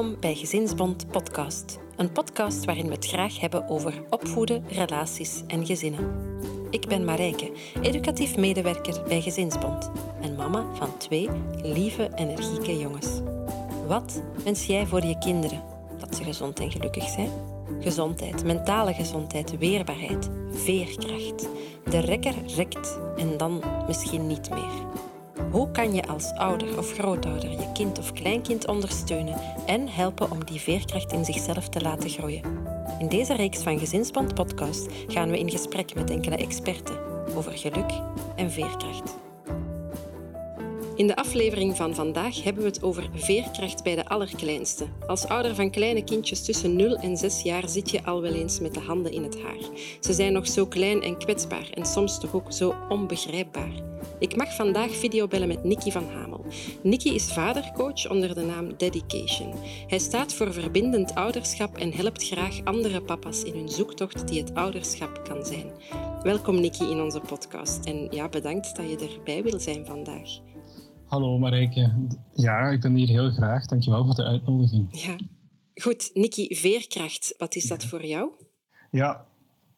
Welkom bij Gezinsbond Podcast. Een podcast waarin we het graag hebben over opvoeden, relaties en gezinnen. Ik ben Marijke, educatief medewerker bij Gezinsbond en mama van twee lieve, energieke jongens. Wat wens jij voor je kinderen? Dat ze gezond en gelukkig zijn? Gezondheid, mentale gezondheid, weerbaarheid, veerkracht. De rekker rekt en dan misschien niet meer. Hoe kan je als ouder of grootouder je kind of kleinkind ondersteunen en helpen om die veerkracht in zichzelf te laten groeien? In deze reeks van Gezinsband Podcast gaan we in gesprek met enkele experten over geluk en veerkracht. In de aflevering van vandaag hebben we het over veerkracht bij de allerkleinste. Als ouder van kleine kindjes tussen 0 en 6 jaar zit je al wel eens met de handen in het haar. Ze zijn nog zo klein en kwetsbaar en soms toch ook zo onbegrijpbaar. Ik mag vandaag videobellen met Nicky van Hamel. Nicky is vadercoach onder de naam Dedication. Hij staat voor verbindend ouderschap en helpt graag andere papa's in hun zoektocht die het ouderschap kan zijn. Welkom Nicky in onze podcast en ja, bedankt dat je erbij wil zijn vandaag. Hallo Marijke. Ja, ik ben hier heel graag. Dankjewel voor de uitnodiging. Ja. Goed, Nicky, veerkracht, wat is dat voor jou? Ja,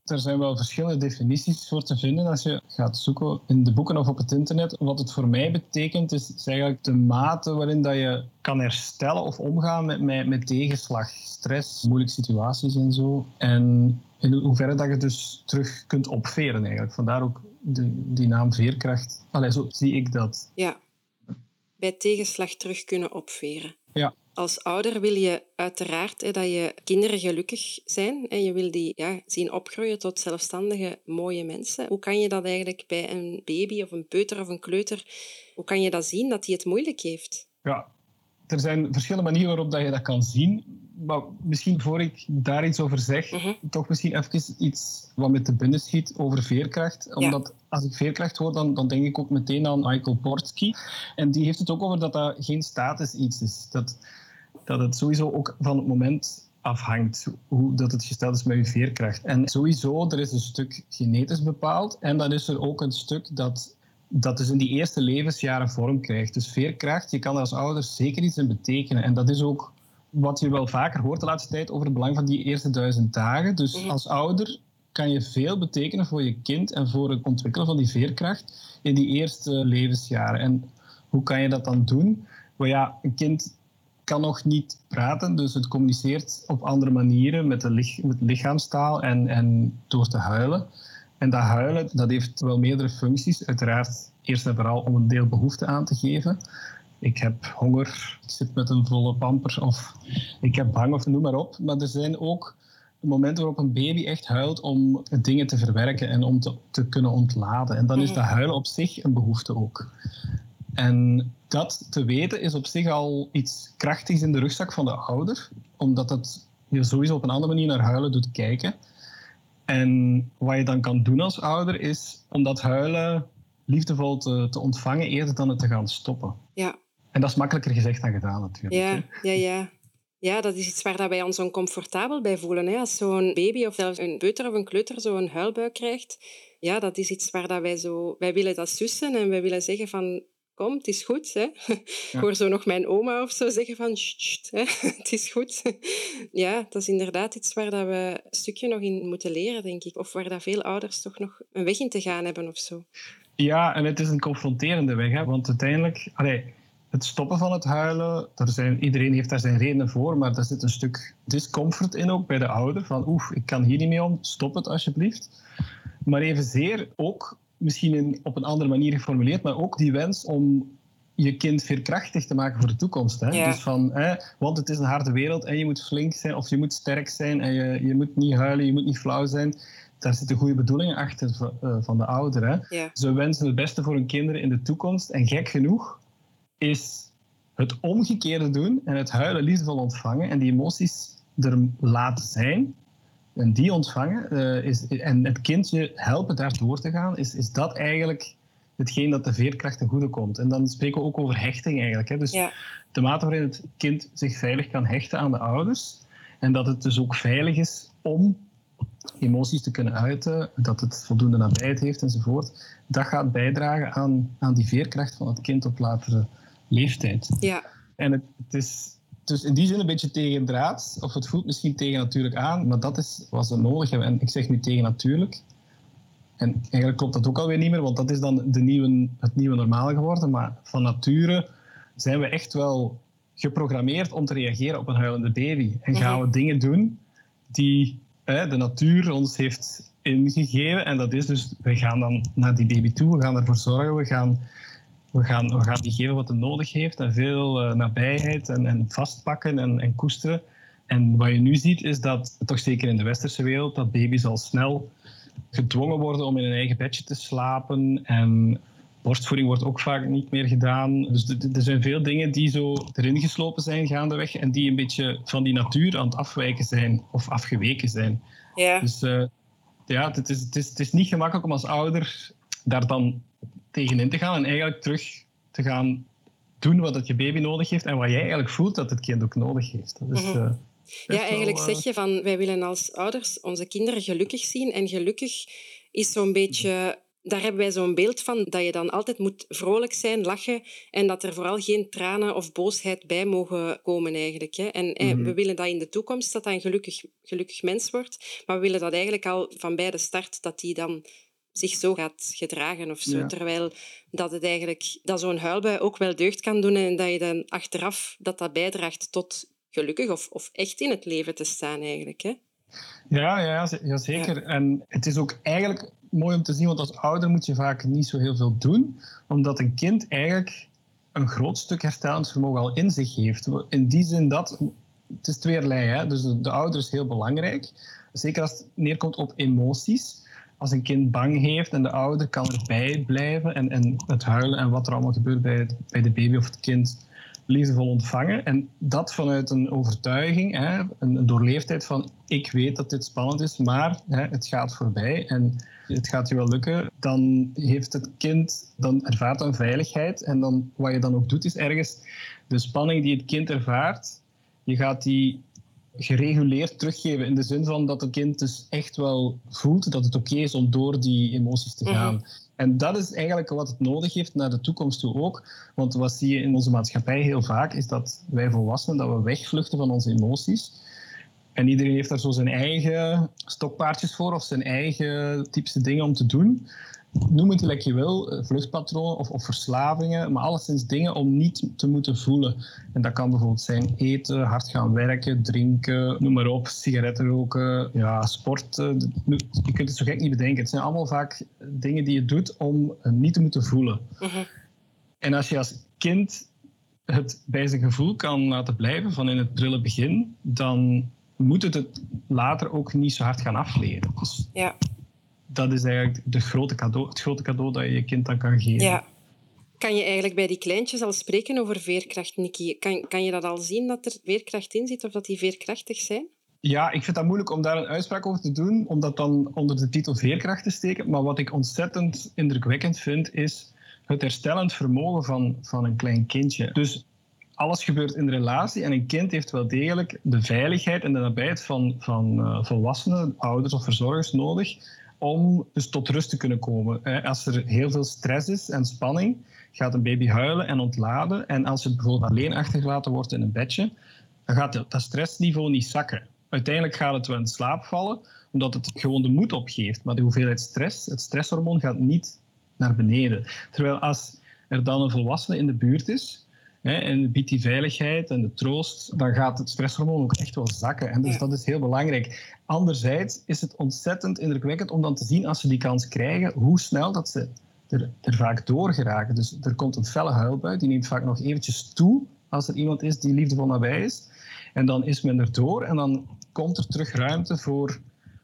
er zijn wel verschillende definities voor te vinden als je gaat zoeken in de boeken of op het internet. Wat het voor mij betekent, is, eigenlijk de mate waarin dat je kan herstellen of omgaan met, met, met tegenslag, stress, moeilijke situaties en zo. En in hoeverre dat je dus terug kunt opveren eigenlijk. Vandaar ook de, die naam veerkracht. Allee, zo zie ik dat. Ja, bij tegenslag terug kunnen opveren. Ja. Als ouder wil je uiteraard hè, dat je kinderen gelukkig zijn en je wil die ja, zien opgroeien tot zelfstandige, mooie mensen. Hoe kan je dat eigenlijk bij een baby of een peuter of een kleuter, hoe kan je dat zien dat hij het moeilijk heeft? Ja, er zijn verschillende manieren waarop dat je dat kan zien. Maar misschien voor ik daar iets over zeg, mhm. toch misschien even iets wat met de binnen schiet over veerkracht. Omdat als ik veerkracht hoor, dan, dan denk ik ook meteen aan Michael Portsky. En die heeft het ook over dat dat geen status iets is. Dat, dat het sowieso ook van het moment afhangt hoe dat het gesteld is met je veerkracht. En sowieso, er is een stuk genetisch bepaald. En dan is er ook een stuk dat dat dus in die eerste levensjaren vorm krijgt. Dus veerkracht, je kan er als ouder zeker iets in betekenen. En dat is ook wat je wel vaker hoort de laatste tijd over het belang van die eerste duizend dagen. Dus mhm. als ouder kan je veel betekenen voor je kind en voor het ontwikkelen van die veerkracht in die eerste levensjaren. En hoe kan je dat dan doen? Wel ja, een kind kan nog niet praten, dus het communiceert op andere manieren met, de met lichaamstaal en, en door te huilen. En dat huilen, dat heeft wel meerdere functies. Uiteraard eerst en vooral om een deel behoefte aan te geven. Ik heb honger, ik zit met een volle pamper of ik heb bang of noem maar op. Maar er zijn ook momenten waarop een baby echt huilt om dingen te verwerken en om te, te kunnen ontladen. En dan is dat huilen op zich een behoefte ook. En dat te weten is op zich al iets krachtigs in de rugzak van de ouder, omdat het je sowieso op een andere manier naar huilen doet kijken. En wat je dan kan doen als ouder is om dat huilen liefdevol te, te ontvangen eerder dan het te gaan stoppen. Ja. En dat is makkelijker gezegd dan gedaan natuurlijk. Ja, ja, ja. Ja, dat is iets waar wij ons oncomfortabel bij voelen. Hè? Als zo'n baby of zelfs een peuter of een kleuter zo'n huilbuik krijgt, ja, dat is iets waar dat wij zo... Wij willen dat sussen en wij willen zeggen van kom, het is goed. Hè? Ik hoor zo nog mijn oma of zo zeggen van, hè? het is goed. ja, dat is inderdaad iets waar dat we een stukje nog in moeten leren, denk ik. Of waar dat veel ouders toch nog een weg in te gaan hebben of zo. Ja, en het is een confronterende weg, hè? want uiteindelijk... Allee, het stoppen van het huilen, er zijn, iedereen heeft daar zijn redenen voor, maar er zit een stuk discomfort in ook bij de ouder. Van oef, ik kan hier niet mee om, stop het alsjeblieft. Maar evenzeer ook misschien in, op een andere manier geformuleerd, maar ook die wens om je kind veerkrachtig te maken voor de toekomst. Hè? Dus van, hè, want het is een harde wereld en je moet flink zijn of je moet sterk zijn en je, je moet niet huilen, je moet niet flauw zijn. Daar zitten goede bedoelingen achter uh, van de ouder. Hè? Ja. Ze wensen het beste voor hun kinderen in de toekomst. En gek genoeg is het omgekeerde doen en het huilen liefdevol ontvangen en die emoties er laten zijn, en die ontvangen uh, is, en het kindje helpen daar door te gaan, is, is dat eigenlijk hetgeen dat de veerkracht ten goede komt. En dan spreken we ook over hechting eigenlijk. Hè. Dus de mate waarin het kind zich veilig kan hechten aan de ouders en dat het dus ook veilig is om emoties te kunnen uiten, dat het voldoende nabijheid heeft enzovoort, dat gaat bijdragen aan, aan die veerkracht van het kind op latere leeftijd. Ja. En het, het is dus in die zin een beetje tegen draad, of het voelt misschien tegen natuurlijk aan, maar dat is wat ze nodig hebben. En ik zeg nu tegen natuurlijk. En eigenlijk klopt dat ook alweer niet meer, want dat is dan de nieuwe, het nieuwe normaal geworden. Maar van nature zijn we echt wel geprogrammeerd om te reageren op een huilende baby. En gaan we dingen doen die hè, de natuur ons heeft ingegeven. En dat is dus, we gaan dan naar die baby toe, we gaan ervoor zorgen, we gaan, we gaan, we gaan die geven wat het nodig heeft. En veel uh, nabijheid en, en vastpakken en, en koesteren. En wat je nu ziet is dat, toch zeker in de westerse wereld, dat baby's al snel gedwongen worden om in een eigen bedje te slapen. En borstvoeding wordt ook vaak niet meer gedaan. Dus er zijn veel dingen die zo erin geslopen zijn gaandeweg en die een beetje van die natuur aan het afwijken zijn of afgeweken zijn. Ja. Dus uh, ja, het is, het, is, het is niet gemakkelijk om als ouder daar dan tegenin te gaan en eigenlijk terug te gaan doen wat het je baby nodig heeft en wat jij eigenlijk voelt dat het kind ook nodig heeft. Dat is, uh, ja, eigenlijk wel, uh... zeg je van wij willen als ouders onze kinderen gelukkig zien en gelukkig is zo'n beetje daar hebben wij zo'n beeld van dat je dan altijd moet vrolijk zijn, lachen en dat er vooral geen tranen of boosheid bij mogen komen eigenlijk. Hè. En mm -hmm. we willen dat in de toekomst dat dat een gelukkig, gelukkig mens wordt, maar we willen dat eigenlijk al van bij de start dat die dan zich zo gaat gedragen of zo. Ja. Terwijl dat het eigenlijk dat zo'n huilbui ook wel deugd kan doen en dat je dan achteraf dat dat bijdraagt tot gelukkig of, of echt in het leven te staan eigenlijk. Hè. Ja, ja, ja, zeker. Ja. En het is ook eigenlijk mooi om te zien, want als ouder moet je vaak niet zo heel veel doen, omdat een kind eigenlijk een groot stuk herstellingsvermogen al in zich heeft. In die zin dat, het is tweerlei, hè? dus de, de ouder is heel belangrijk, zeker als het neerkomt op emoties. Als een kind bang heeft en de ouder kan erbij blijven en, en het huilen en wat er allemaal gebeurt bij, bij de baby of het kind liefdevol ontvangen. En dat vanuit een overtuiging, hè, een, een doorleefdheid van ik weet dat dit spannend is, maar hè, het gaat voorbij en het gaat je wel lukken. Dan heeft het kind, dan ervaart een veiligheid en dan, wat je dan ook doet is ergens de spanning die het kind ervaart, je gaat die gereguleerd teruggeven in de zin van dat het kind dus echt wel voelt dat het oké okay is om door die emoties te gaan. Mm -hmm. En dat is eigenlijk wat het nodig heeft naar de toekomst toe ook. Want wat zie je in onze maatschappij heel vaak, is dat wij volwassenen dat we wegvluchten van onze emoties. En iedereen heeft daar zo zijn eigen stokpaardjes voor of zijn eigen typische dingen om te doen. Noem het gelijk je wil, vluchtpatronen of, of verslavingen, maar alleszins dingen om niet te moeten voelen. En dat kan bijvoorbeeld zijn eten, hard gaan werken, drinken, noem maar op, sigaretten roken, ja, sporten. Je kunt het zo gek niet bedenken. Het zijn allemaal vaak dingen die je doet om niet te moeten voelen. -huh. En als je als kind het bij zijn gevoel kan laten blijven van in het prille begin, dan moet het het later ook niet zo hard gaan afleren. Dus ja. Dat is eigenlijk de grote cadeau, het grote cadeau dat je je kind dan kan geven. Ja. Kan je eigenlijk bij die kleintjes al spreken over veerkracht, Nicky? Kan, kan je dat al zien dat er veerkracht in zit of dat die veerkrachtig zijn? Ja, ik vind dat moeilijk om daar een uitspraak over te doen, om dat dan onder de titel veerkracht te steken. Maar wat ik ontzettend indrukwekkend vind, is het herstellend vermogen van, van een klein kindje. Dus alles gebeurt in de relatie en een kind heeft wel degelijk de veiligheid en de nabijheid van, van uh, volwassenen, ouders of verzorgers nodig om dus tot rust te kunnen komen. Als er heel veel stress is en spanning, gaat een baby huilen en ontladen. En als het bijvoorbeeld alleen achtergelaten wordt in een bedje, dan gaat dat stressniveau niet zakken. Uiteindelijk gaat het wel in slaap vallen, omdat het gewoon de moed opgeeft. Maar de hoeveelheid stress, het stresshormoon, gaat niet naar beneden. Terwijl als er dan een volwassene in de buurt is, hè, en biedt die veiligheid en de troost, dan gaat het stresshormoon ook echt wel zakken. En dus ja. dat is heel belangrijk. Anderzijds is het ontzettend indrukwekkend om dan te zien, als ze die kans krijgen, hoe snel dat ze er, er vaak door geraken. Dus er komt een felle huilbui, die neemt vaak nog eventjes toe als er iemand is die liefdevol nabij is. En dan is men er door en dan komt er terug ruimte voor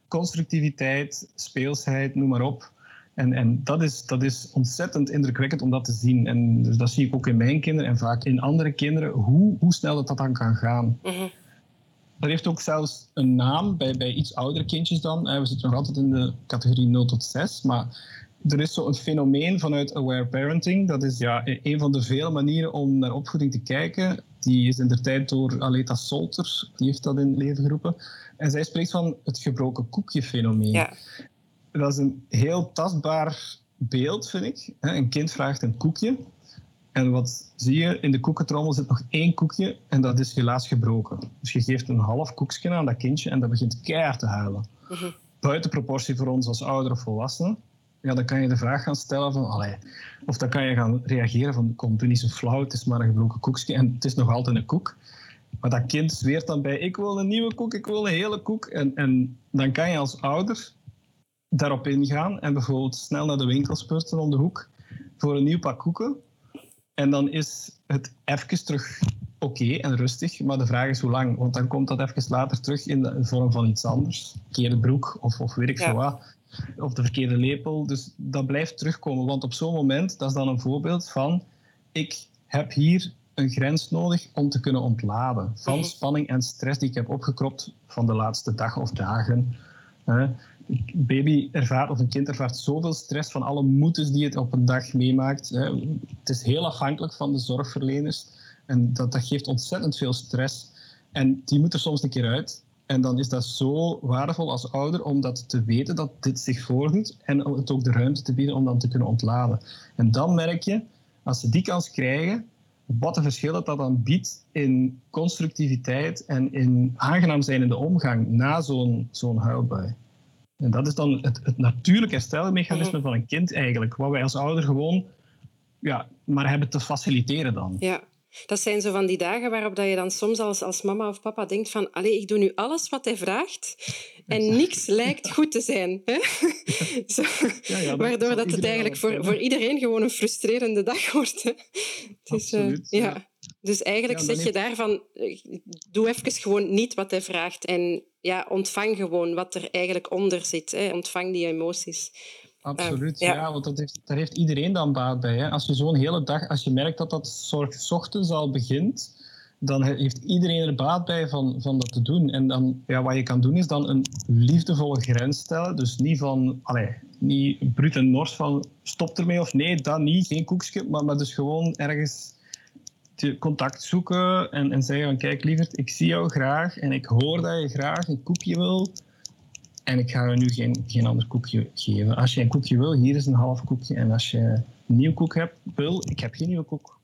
constructiviteit, speelsheid, noem maar op. En, en dat, is, dat is ontzettend indrukwekkend om dat te zien. En dus dat zie ik ook in mijn kinderen en vaak in andere kinderen, hoe, hoe snel dat, dat dan kan gaan. -huh. Dat heeft ook zelfs een naam bij, bij iets oudere kindjes dan. We zitten nog altijd in de categorie 0 tot 6, maar er is zo'n fenomeen vanuit aware parenting. Dat is ja, een van de vele manieren om naar opvoeding te kijken. Die is in de tijd door Aleta Solter, die heeft dat in leven geroepen. En zij spreekt van het gebroken koekje fenomeen. Ja. Dat is een heel tastbaar beeld, vind ik. Een kind vraagt een koekje. En wat zie je? In de koekentrommel zit nog één koekje en dat is helaas gebroken. Dus je geeft een half koekje aan dat kindje en dat begint keihard te huilen. Mhm. Buiten proportie voor ons als ouder of volwassenen. Ja, dan kan je de vraag gaan stellen van, allee, of dan kan je gaan reageren van, kom, doe niet zo flauw, het is maar een gebroken koekje en het is nog altijd een koek. Maar dat kind zweert dan bij, ik wil een nieuwe koek, ik wil een hele koek. En, en dan kan je als ouder daarop ingaan en bijvoorbeeld snel naar de winkel spurten om de hoek voor een nieuw pak koeken. En dan is het even terug oké en rustig, maar de vraag is hoe lang. Want dan komt dat even later terug in de vorm van iets anders. Verkeerde broek of, of weet ik ja. wat. Of de verkeerde lepel. Dus dat blijft terugkomen. Want op zo'n moment, dat is dan een voorbeeld van... Ik heb hier een grens nodig om te kunnen ontladen van mhm. spanning en stress die ik heb opgekropt van de laatste dag of dagen. Baby ervaart of een kind ervaart zoveel stress van alle moetes die het op een dag meemaakt. Het is heel afhankelijk van de zorgverleners en dat, dat geeft ontzettend veel stress. En die moet er soms een keer uit. En dan is dat zo waardevol als ouder om dat te weten dat dit zich voordoet en het ook de ruimte te bieden om dan te kunnen ontladen. En dan merk je, als ze die kans krijgen, wat een verschil dat dat dan biedt in constructiviteit en in aangenaam zijn in de omgang na zo'n zo'n huilbui. En dat is dan het, het natuurlijk herstelmechanisme van een kind eigenlijk, wat wij als ouder gewoon ja, maar hebben te faciliteren dan. Ja, dat zijn zo van die dagen waarop dat je dan soms als, als mama of papa denkt van allee, ik doe nu alles wat hij vraagt en niks lijkt goed te zijn. Hè? Zo, ja, ja, Waardoor dat het eigenlijk voor, voor iedereen gewoon een frustrerende dag wordt. Hè? Dus, uh, ja. Dus eigenlijk zeg je daarvan, doe even gewoon niet wat hij vraagt en ja, ontvang gewoon wat er eigenlijk onder zit. Hè? Ontvang die emoties. Absoluut, ja. want dat heeft, daar heeft iedereen dan baat bij. Hè. Als je zo'n hele dag, als je merkt dat dat zorg ochtends al begint, dan heeft iedereen er baat bij van, van dat te doen. En dan, ja, wat je kan doen is dan een liefdevolle grens stellen. Dus niet van, allee, niet brut en nors van stop ermee of nee, dat niet, geen koekje. Maar, maar dus gewoon ergens contact zoeken en, en zeggen van kijk lieverd, ik zie jou graag en ik hoor dat je graag een koekje wil. En ik ga je nu geen, geen ander koekje geven. Als je een koekje wil, hier is een half koekje. En als je een nieuw koek hebt, wil, ik heb geen nieuwe koek.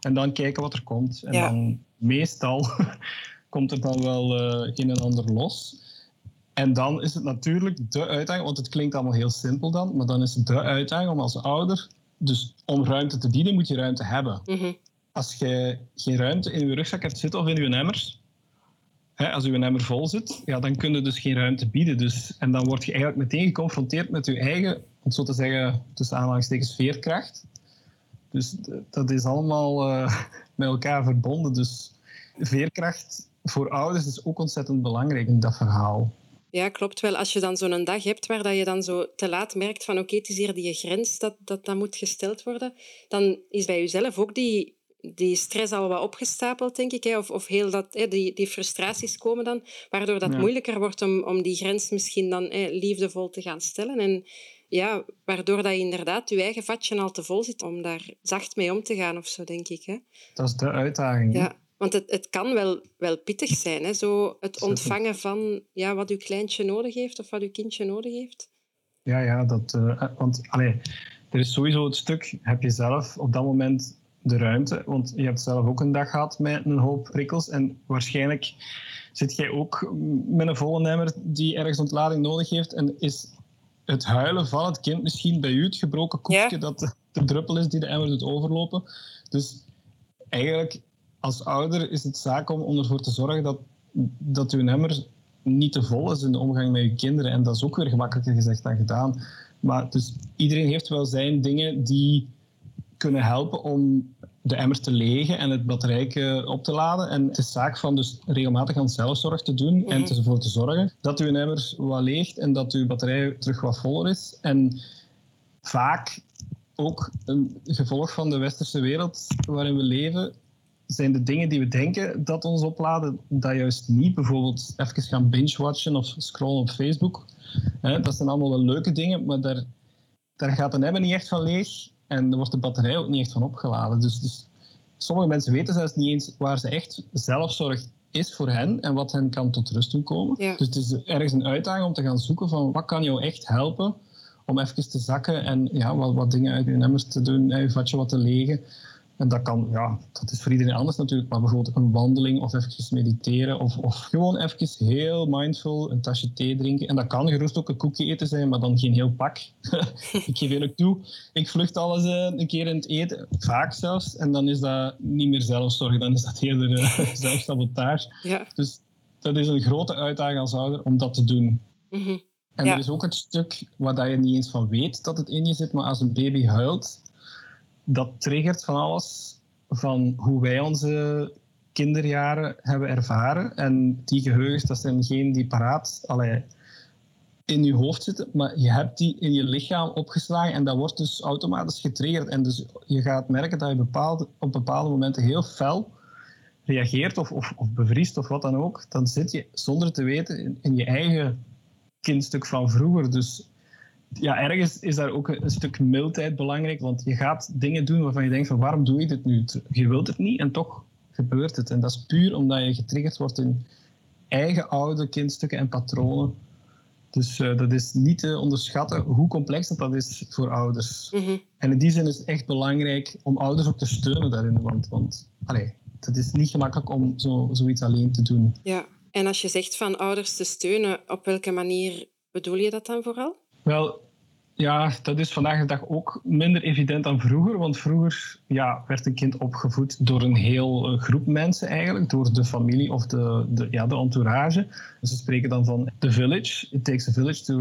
En dan kijken wat er komt. En dan meestal komt er dan wel uh, een en ander los. En dan is het natuurlijk de uitdaging, want het klinkt allemaal heel simpel dan, maar dan is het de uitdaging om als ouder, dus om ruimte te bieden, moet je ruimte hebben. Mhm. Als je geen ruimte in je rugzak hebt zitten of in je emmers, als uw emmer vol zit, ja, dan kun je dus geen ruimte bieden. Dus, en dan word je eigenlijk meteen geconfronteerd met je eigen, om zo te zeggen, tussen aanhalingstekens, veerkracht. Dus dat is allemaal uh, met elkaar verbonden. Dus veerkracht voor ouders is ook ontzettend belangrijk in dat verhaal. Ja, klopt wel. Als je dan zo'n dag hebt waar dat je dan zo te laat merkt van oké, het is hier die grens dat, dat dat moet gesteld worden, dan is bij jezelf ook die die stress al wat opgestapeld, denk ik. Hè? Of, of heel dat, hè, die, die frustraties komen dan, waardoor dat moeilijker wordt om, om die grens misschien dan hè, liefdevol te gaan stellen. En ja, waardoor dat je inderdaad je eigen vatje al te vol zit om daar zacht mee om te gaan of zo, denk ik. Hè? Dat is de uitdaging. Ja, want het, het kan wel, wel pittig zijn, hè? Zo het ontvangen van ja, wat uw kleintje nodig heeft of wat uw kindje nodig heeft. Ja, ja, dat, uh, want allee, er is sowieso het stuk, heb je zelf op dat moment de ruimte. Want je hebt zelf ook een dag gehad met een hoop prikkels. En waarschijnlijk zit jij ook met een volle emmer die ergens ontlading nodig heeft. En is het huilen van het kind misschien bij u het gebroken koekje dat de, druppel is die de emmer doet overlopen. Dus eigenlijk als ouder is het zaak om, om ervoor te zorgen dat, dat uw emmer niet te vol is in de omgang met je kinderen. En dat is ook weer gemakkelijker gezegd dan gedaan. Maar dus iedereen heeft wel zijn dingen die kunnen helpen om de emmer te legen en het batterij op te laden. En het is zaak van dus regelmatig aan zelfzorg te doen en mhm. ervoor te zorgen dat uw emmer wat leegt en dat uw batterij terug wat voller is. En vaak ook een gevolg van de westerse wereld waarin we leven, zijn de dingen die we denken dat ons opladen, dat juist niet. Bijvoorbeeld even gaan binge-watchen of scrollen op Facebook. Dat zijn allemaal wel leuke dingen, maar daar, daar gaat een emmer niet echt van leeg. En daar wordt de batterij ook niet echt van opgeladen. Dus, dus sommige mensen weten zelfs niet eens waar ze echt zelfzorg is voor hen en wat hen kan tot rust doen komen. Dus het is ergens een uitdaging om te gaan zoeken van wat kan jou echt helpen om even te zakken en ja, wat, wat dingen uit je nummers te doen, je vatje wat te legen. En dat kan, ja, dat is voor iedereen anders natuurlijk, maar bijvoorbeeld een wandeling of even mediteren of, of gewoon even heel mindful een tasje thee drinken. En dat kan gerust ook een koekje eten zijn, maar dan geen heel pak. ik geef eerlijk toe, ik vlucht alles uh, een keer in het eten, vaak zelfs, en dan is dat niet meer zelfzorg, dan is dat eerder uh, zelfsabotage. Ja. Dus dat is een grote uitdaging als ouder om dat te doen. Mhm. En er is ook het stuk waar je niet eens van weet dat het in je zit, maar als een baby huilt, dat triggert van alles van hoe wij onze kinderjaren hebben ervaren. En die geheugens, dat zijn geen die paraat allee, in je hoofd zitten, maar je hebt die in je lichaam opgeslagen en dat wordt dus automatisch getriggerd. En dus je gaat merken dat je bepaalde, op bepaalde momenten heel fel reageert of, of, of bevriest of wat dan ook. Dan zit je zonder te weten in, in je eigen kindstuk van vroeger. Dus ja, ergens is daar ook een, stuk mildheid belangrijk, want je gaat dingen doen waarvan je denkt van waarom doe je dit nu? Je wilt het niet en toch gebeurt het. En dat is puur omdat je getriggerd wordt in eigen oude kindstukken en patronen. Dus uh, dat is niet te onderschatten hoe complex dat, dat is voor ouders. Mhm. En in die zin is het echt belangrijk om ouders ook te steunen daarin. Want, want allee, het is niet gemakkelijk om zo, zoiets alleen te doen. Ja, en als je zegt van ouders te steunen, op welke manier bedoel je dat dan vooral? Wel, ja, dat is vandaag de dag ook minder evident dan vroeger. Want vroeger ja, werd een kind opgevoed door een heel eh, groep mensen eigenlijk. Door de familie of de, de, ja, de entourage. Dus ze spreken dan van the village. It takes a village to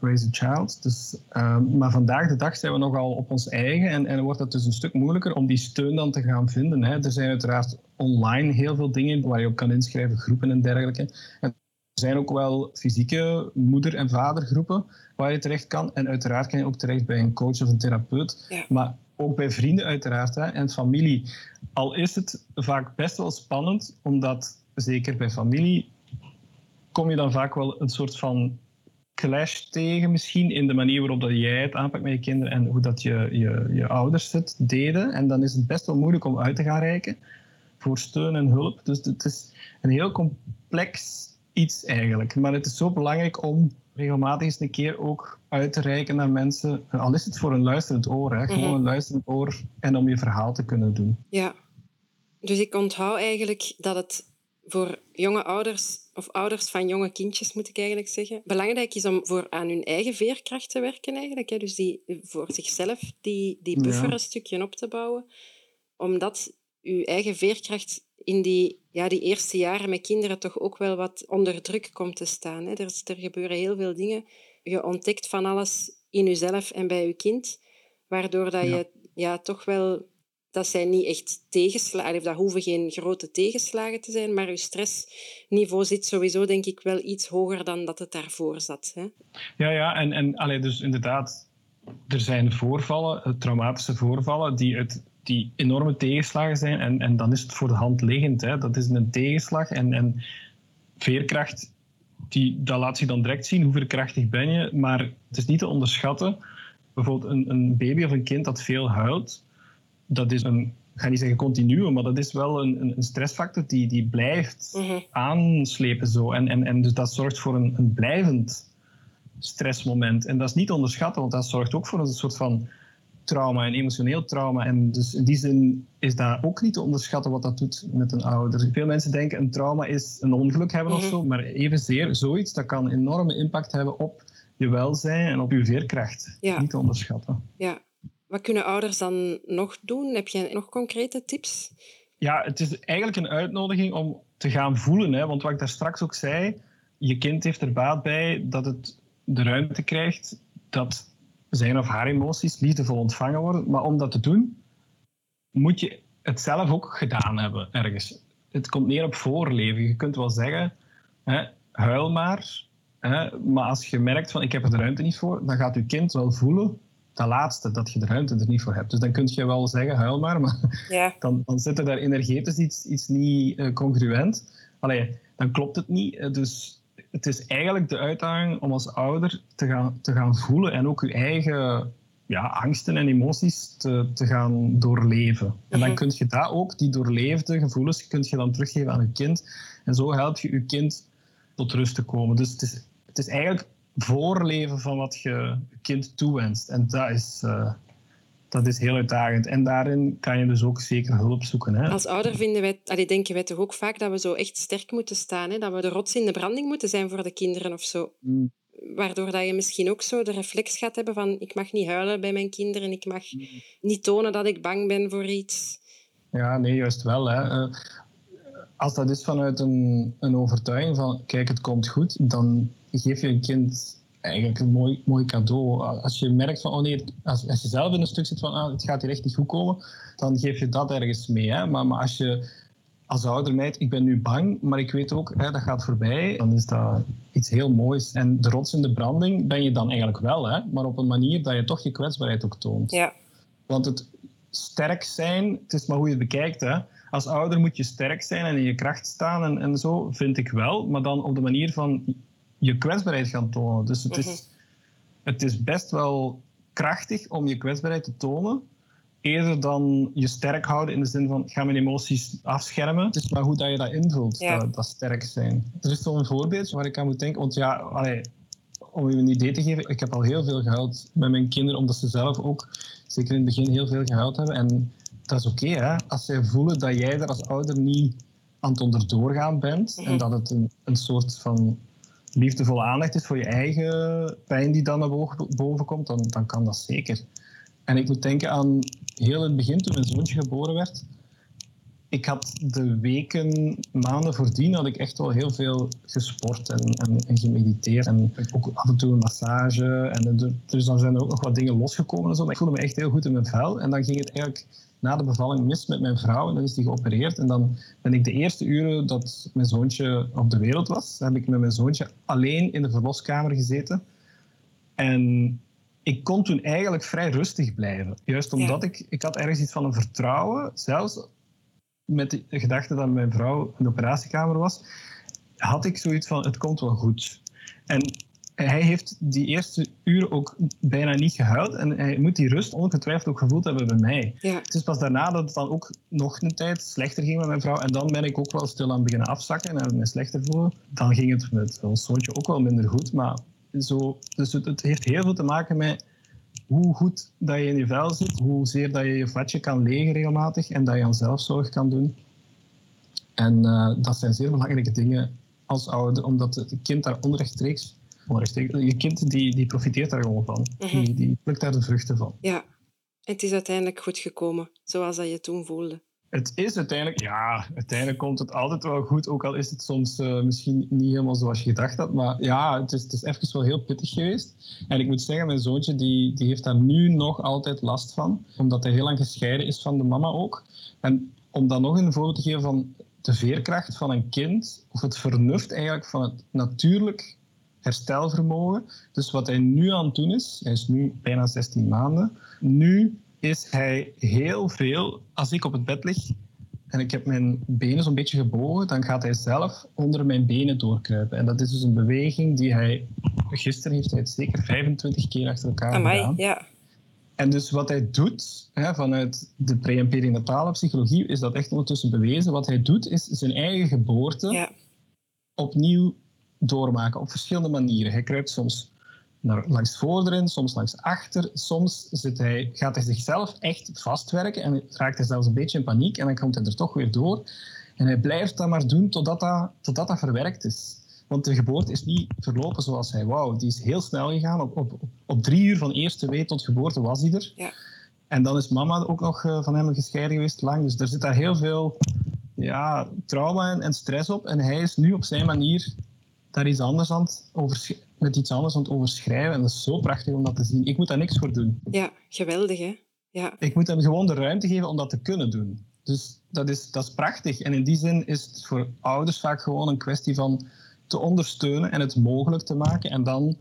raise a, child. Dus, ehm, maar vandaag de dag zijn we nogal op ons eigen. En, en wordt het dus een stuk moeilijker om die steun dan te gaan vinden. Hè. Er zijn uiteraard online heel veel dingen waar je op kan inschrijven, groepen en dergelijke. En zijn ook wel fysieke moeder- en vadergroepen waar je terecht kan. En uiteraard kan je ook terecht bij een coach of een therapeut. Maar ook bij vrienden uiteraard hè, en familie. Al is het vaak best wel spannend, omdat zeker bij familie kom je dan vaak wel een soort van clash tegen misschien in de manier waarop dat jij het aanpakt met je kinderen en hoe dat je, je, je ouders het deden. En dan is het best wel moeilijk om uit te gaan reiken voor steun en hulp. Dus het is een heel complex iets eigenlijk. Maar het is zo belangrijk om regelmatig eens een keer ook uit te reiken naar mensen. Al is het voor een luisterend oor, hè? gewoon mhm. een luisterend oor en om je verhaal te kunnen doen. Ja, dus ik onthoud eigenlijk dat het voor jonge ouders of ouders van jonge kindjes, moet ik eigenlijk zeggen, belangrijk is om voor aan hun eigen veerkracht te werken eigenlijk. Hè? Dus die, voor zichzelf die, die buffer een stukje op te bouwen. Omdat uw eigen veerkracht in die, ja, die eerste jaren met kinderen toch ook wel wat onder druk komt te staan. Hè. Er, er gebeuren heel veel dingen. Je ontdekt van alles in jezelf en bij je kind, waardoor dat je ja, toch wel... Dat zijn niet echt tegenslagen, dat hoeven geen grote tegenslagen te zijn, maar je stressniveau zit sowieso denk ik wel iets hoger dan dat het daarvoor zat. Hè. Ja, ja, en, en allee, dus inderdaad, er zijn voorvallen, eh, traumatische voorvallen, die het die enorme tegenslagen zijn. En, en dan is het voor de hand liggend. Hè. Dat is een tegenslag. En, en veerkracht, die, dat laat zich dan direct zien. Hoe veerkrachtig ben je? Maar het is niet te onderschatten. Bijvoorbeeld een, een baby of een kind dat veel huilt. Dat is een, ik ga niet zeggen continu, maar dat is wel een, een stressfactor die, die blijft mhm. aanslepen. Zo. En, en, en dus dat zorgt voor een, een blijvend stressmoment. En dat is niet te onderschatten, want dat zorgt ook voor een soort van trauma en emotioneel trauma. En dus in die zin is dat ook niet te onderschatten wat dat doet met een ouder. Veel mensen denken een trauma is een ongeluk hebben of mhm. zo, maar evenzeer zoiets dat kan enorme impact hebben op je welzijn en op je veerkracht. Niet te onderschatten. Ja. Wat kunnen ouders dan nog doen? Heb je nog concrete tips? Ja, het is eigenlijk een uitnodiging om te gaan voelen. Hè? Want wat ik daar straks ook zei, je kind heeft er baat bij dat het de ruimte krijgt dat zijn of haar emoties liefdevol ontvangen worden. Maar om dat te doen, moet je het zelf ook gedaan hebben ergens. Het komt neer op voorleven. Je kunt wel zeggen, hè, huil maar. Hè, maar als je merkt van ik heb er de ruimte niet voor, dan gaat je kind wel voelen dat laatste, dat je de ruimte er niet voor hebt. Dus dan kun je wel zeggen, huil maar, maar ja. dan, dan zit er daar energetisch iets, iets niet uh, congruent. Allee, dan klopt het niet. Dus het is eigenlijk de uitdaging om als ouder te gaan, te gaan voelen en ook je eigen ja, angsten en emoties te, te gaan doorleven. En dan mhm. kun je dat ook, die doorleefde gevoelens, kun je dan teruggeven aan je kind. En zo help je je kind tot rust te komen. Dus het is, het is eigenlijk voorleven van wat je kind toewenst. En dat is, uh, dat is heel uitdagend. En daarin kan je dus ook zeker hulp zoeken. Hè? Als ouder vinden wij, allee, denken wij toch ook vaak dat we zo echt sterk moeten staan. Hè? Dat we de rots in de branding moeten zijn voor de kinderen of zo. Mm. Waardoor dat je misschien ook zo de reflex gaat hebben van ik mag niet huilen bij mijn kinderen, ik mag mm. niet tonen dat ik bang ben voor iets. Ja, nee, juist wel. Hè. Eh, als dat is vanuit een, een overtuiging van kijk, het komt goed, dan geef je een kind eigenlijk een mooi, mooi cadeau. Als je merkt van, oh nee, als, als je zelf in een stuk zit van, ah, het gaat hier echt niet goed komen, dan geef je dat ergens mee. Hè? Maar, maar als je als ouder meid, ik ben nu bang, maar ik weet ook, hè, dat gaat voorbij, dan is dat iets heel moois. En de rots in de branding ben je dan eigenlijk wel, hè? maar op een manier dat je toch je kwetsbaarheid ook toont. Ja. Want het sterk zijn, het is maar hoe je het bekijkt. Hè? Als ouder moet je sterk zijn en in je kracht staan en, en zo, vind ik wel. Maar dan op de manier van je kwetsbaarheid gaan tonen. Dus het, is, mhm. het is best wel krachtig om je kwetsbaarheid te tonen. Eerder dan je sterk houden in de zin van ga mijn emoties afschermen. Het is maar hoe dat je dat invult, dat, dat, sterk zijn. Er is zo'n voorbeeld waar ik aan moet denken. Want ja, allee, om je een idee te geven, ik heb al heel veel gehuild met mijn kinderen, omdat ze zelf ook, zeker in het begin, heel veel gehuild hebben. En dat is oké, hè. Als zij voelen dat jij er als ouder niet aan het onderdoorgaan bent en mhm. dat het een, een soort van liefdevolle aandacht is voor je eigen pijn die dan naar boven komt, dan, dan kan dat zeker. En ik moet denken aan heel in het begin, toen mijn zoontje geboren werd. Ik had de weken, maanden voordien, had ik echt wel heel veel gesport en, en, gemediteerd. En ook af en toe een massage. En dus dan zijn er ook nog wat dingen losgekomen. En zo. Ik voelde me echt heel goed in mijn vel. En dan ging het eigenlijk na de bevalling mis met mijn vrouw en dan is die geopereerd. En dan ben ik de eerste uren dat mijn zoontje op de wereld was, heb ik met mijn zoontje alleen in de verloskamer gezeten. En ik kon toen eigenlijk vrij rustig blijven. Juist omdat ik, ik had ergens iets van een vertrouwen, zelfs met de gedachte dat mijn vrouw in de operatiekamer was, had ik zoiets van, het komt wel goed. En hij heeft die eerste uren ook bijna niet gehuild. En hij moet die rust ongetwijfeld ook gevoeld hebben bij mij. Ja. Het is pas daarna dat het dan ook nog een tijd slechter ging met mijn vrouw. En dan ben ik ook wel stil aan beginnen afzakken en me slechter voelen. Dan ging het met ons zoontje ook wel minder goed. Maar zo, dus het, het, heeft heel veel te maken met hoe goed dat je in je vel zit. Hoezeer dat je je vatje kan legen regelmatig. En dat je aan zelfzorg kan doen. En uh, dat zijn zeer belangrijke dingen als ouder. Omdat het kind daar onrechtstreeks je kind die, die profiteert daar gewoon van. Mhm. die, die plukt daar de vruchten van. Ja, het is uiteindelijk goed gekomen, zoals dat je toen voelde. Het is uiteindelijk, ja, uiteindelijk komt het altijd wel goed, ook al is het soms uh, misschien niet helemaal zoals je gedacht had. Maar ja, het is, het is even wel heel pittig geweest. En ik moet zeggen, mijn zoontje die, die heeft daar nu nog altijd last van, omdat hij heel lang gescheiden is van de mama ook. En om dan nog een voorbeeld te geven van de veerkracht van een kind, of het vernuft eigenlijk van het natuurlijk herstelvermogen. Dus wat hij nu aan het doen is, hij is nu bijna 16 maanden, nu is hij heel veel, als ik op het bed lig en ik heb mijn benen zo'n beetje gebogen, dan gaat hij zelf onder mijn benen doorkruipen. En dat is dus een beweging die hij, gisteren heeft hij het zeker 25 keer achter elkaar Amai, gedaan. Ja. En dus wat hij doet, hè, vanuit de pre- en perinatale psychologie, is dat echt ondertussen bewezen. Wat hij doet, is zijn eigen geboorte ja. opnieuw doormaken op verschillende manieren. Hij kruipt soms naar, langs voorderen, soms langs achter. Soms zit hij, gaat hij zichzelf echt vastwerken en raakt hij zelfs een beetje in paniek en dan komt hij er toch weer door. En hij blijft dat maar doen totdat dat, totdat dat verwerkt is. Want de geboorte is niet verlopen zoals hij wou. Die is heel snel gegaan. Op, op, op drie uur van eerste week tot geboorte was hij er. Ja. En dan is mama ook nog eh, van hem gescheiden geweest lang. Dus er zit daar heel veel ja, trauma en, en stress op. En hij is nu op zijn manier daar iets anders aan het met iets anders aan het overschrijven. En dat is zo prachtig om dat te zien. Ik moet daar niks voor doen. Ja, geweldig hè? Ja. Ik moet hem gewoon de ruimte geven om dat te kunnen doen. Dus dat is, dat is prachtig. En in die zin is het voor ouders vaak gewoon een kwestie van te ondersteunen en het mogelijk te maken. En dan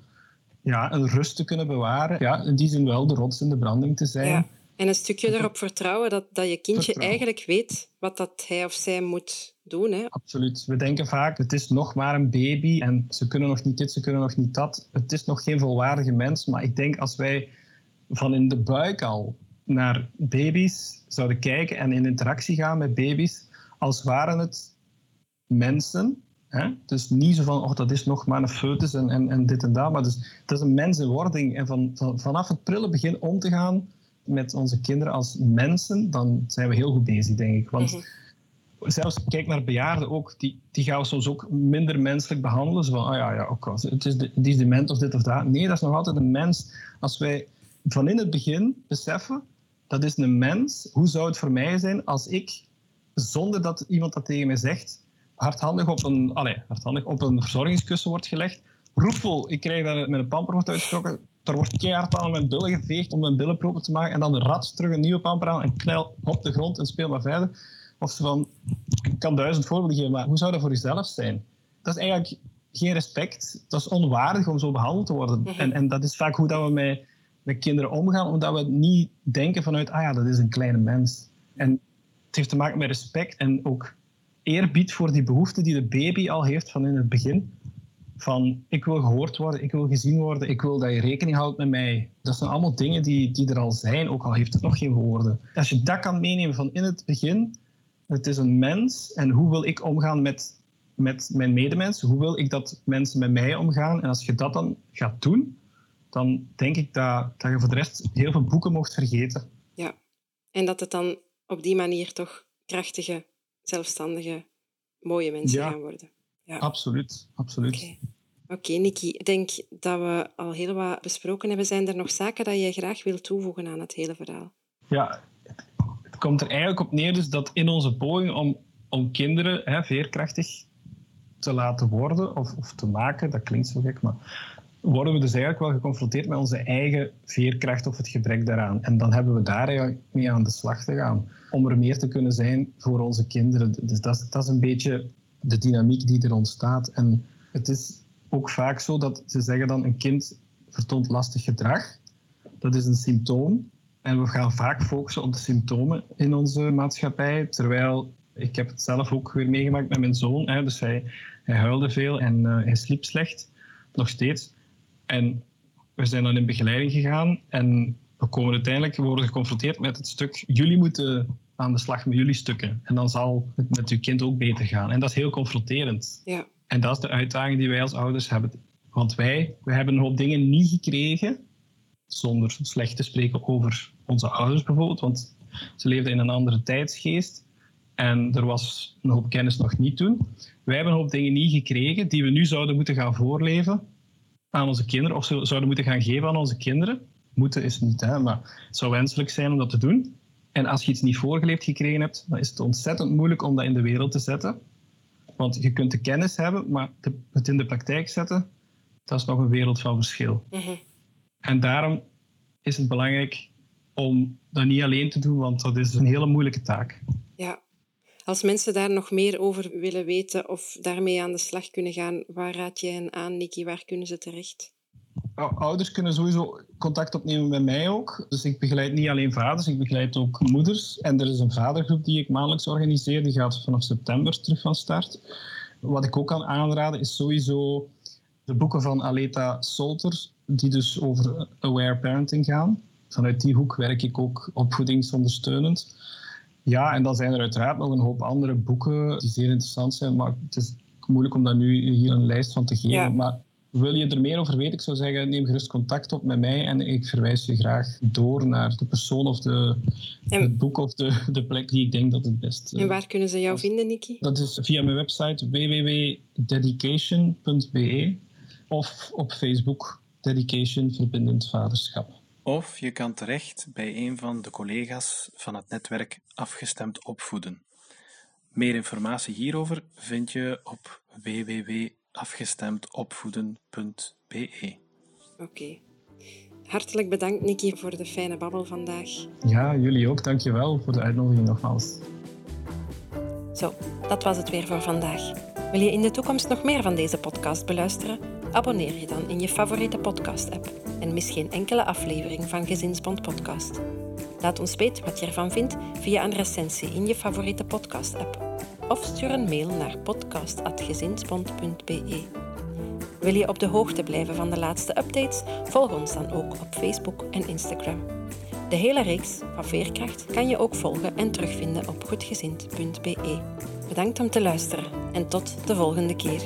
ja, een rust te kunnen bewaren. Ja, in die zin wel de rots in de branding te zijn. Ja. En een stukje erop vertrouwen dat, dat je kindje eigenlijk weet wat dat hij of zij moet doen. Hè? Absoluut. We denken vaak, het is nog maar een baby en ze kunnen nog niet dit, ze kunnen nog niet dat. Het is nog geen volwaardige mens. Maar ik denk als wij van in de buik al naar baby's zouden kijken en in interactie gaan met baby's, als waren het mensen. Hè? Dus niet zo van, oh, dat is nog maar een foetus en, en, en dit en dat. Maar dus, het is een mensenwording. En van, van, vanaf het prille begin om te gaan met onze kinderen als mensen, dan zijn we heel goed bezig, denk ik. Want mhm. zelfs kijk naar bejaarden ook, die, die gaan we soms ook minder menselijk behandelen. Zo van, ah ja, ja ook, het is, de, die is dement of dit of dat. Nee, dat is nog altijd een mens. Als wij van in het begin beseffen, dat is een mens. Hoe zou het voor mij zijn als ik, zonder dat iemand dat tegen mij zegt, hardhandig op een, allez, hardhandig op een verzorgingskussen wordt gelegd, roepvol, ik krijg dat met een pamper wordt uitgestoken, er wordt keihard aan mijn billen geveegd om mijn billen proper te maken en dan rat terug een nieuwe pamper aan en knel op de grond en speel maar verder. Of van, ik kan duizend voorbeelden geven, maar hoe zou dat voor jezelf zijn? Dat is eigenlijk geen respect. Dat is onwaardig om zo behandeld te worden. Mhm. en, en dat is vaak hoe dat we met, met kinderen omgaan, omdat we niet denken vanuit, ah ja, dat is een kleine mens. En het heeft te maken met respect en ook eerbied voor die behoefte die de baby al heeft van in het begin. Van ik wil gehoord worden, ik wil gezien worden, ik wil dat je rekening houdt met mij. Dat zijn allemaal dingen die, die er al zijn, ook al heeft het nog geen woorden. Als je dat kan meenemen van in het begin, het is een mens en hoe wil ik omgaan met, met mijn medemensen? Hoe wil ik dat mensen met mij omgaan? En als je dat dan gaat doen, dan denk ik dat, dat je voor de rest heel veel boeken mocht vergeten. Ja, en dat het dan op die manier toch krachtige, zelfstandige, mooie mensen gaan worden. Ja, absoluut. absoluut. Oké, okay. Nikki. Ik denk dat we al heel wat besproken hebben. Zijn er nog zaken dat je graag wilt toevoegen aan het hele verhaal? Ja, het komt er eigenlijk op neer dus dat in onze poging om, om kinderen hè, veerkrachtig te laten worden of, of te maken, dat klinkt zo gek, maar worden we dus eigenlijk wel geconfronteerd met onze eigen veerkracht of het gebrek daaraan. En dan hebben we daar eigenlijk mee aan de slag te gaan. Om er meer te kunnen zijn voor onze kinderen. Dus dat, dat is een beetje de dynamiek die er ontstaat. En het is ook vaak zo dat ze zeggen dan een kind vertoont lastig gedrag. Dat is een symptoom. En we gaan vaak focussen op de symptomen in onze maatschappij. Terwijl, ik heb het zelf ook weer meegemaakt met mijn zoon. Hè, dus hij, hij huilde veel en uh, hij sliep slecht. Nog steeds. En we zijn dan in begeleiding gegaan en we komen uiteindelijk worden geconfronteerd met het stuk jullie moeten aan de slag met jullie stukken. En dan zal het met uw kind ook beter gaan. En dat is heel confronterend. Ja. En dat is de uitdaging die wij als ouders hebben. Want wij, we hebben een hoop dingen niet gekregen, zonder slecht te spreken over onze ouders bijvoorbeeld, want ze leefden in een andere tijdsgeest. En er was een hoop kennis nog niet toen. Wij hebben een hoop dingen niet gekregen die we nu zouden moeten gaan voorleven aan onze kinderen, of zouden moeten gaan geven aan onze kinderen. Moeten is niet, hè, maar het zou wenselijk zijn om dat te doen. En als je iets niet voorgeleefd gekregen hebt, dan is het ontzettend moeilijk om dat in de wereld te zetten. Want je kunt de kennis hebben, maar het in de praktijk zetten, dat is nog een wereld van verschil. Mhm. En daarom is het belangrijk om dat niet alleen te doen, want dat is een hele moeilijke taak. Ja. Als mensen daar nog meer over willen weten of daarmee aan de slag kunnen gaan, waar raad je hen aan, Nikki? Waar kunnen ze terecht? Ouders kunnen sowieso contact opnemen met mij ook. Dus ik begeleid niet alleen vaders, ik begeleid ook moeders. En er is een vadergroep die ik maandelijks organiseer. Die gaat vanaf september terug van start. Wat ik ook kan aanraden is sowieso de boeken van Aleta Solter, die dus over aware parenting gaan. Vanuit die hoek werk ik ook opvoedingsondersteunend. Ja, en dan zijn er uiteraard nog een hoop andere boeken die zeer interessant zijn, maar het is moeilijk om daar nu hier een lijst van te geven. Maar wil je er meer over weten? Ik zou zeggen, neem gerust contact op met mij en ik verwijs je graag door naar de persoon of de, het boek of de, de plek die ik denk dat het best En waar kunnen ze jou vinden, Niki? Dat is via mijn website www.dedication.be of op Facebook Dedication Verbindend Vaderschap. Of je kan terecht bij een van de collega's van het netwerk Afgestemd Opvoeden. Meer informatie hierover vind je op www.afgestemdopvoeden.be. Oké. Hartelijk bedankt, Niki, voor de fijne babbel vandaag. Ja, jullie ook. Dankjewel voor de uitnodiging nogmaals. Zo, dat was het weer voor vandaag. Wil je in de toekomst nog meer van deze podcast beluisteren? Abonneer je dan in je favoriete podcast-app en mis geen enkele aflevering van Gezinsbond Podcast. Laat ons weten wat je ervan vindt via een recensie in je favoriete podcast-app of stuur een mail naar podcast.gezinsbond.be. Wil je op de hoogte blijven van de laatste updates? Volg ons dan ook op Facebook en Instagram. De hele reeks van Veerkracht kan je ook volgen en terugvinden op goedgezind.be. Bedankt om te luisteren en tot de volgende keer.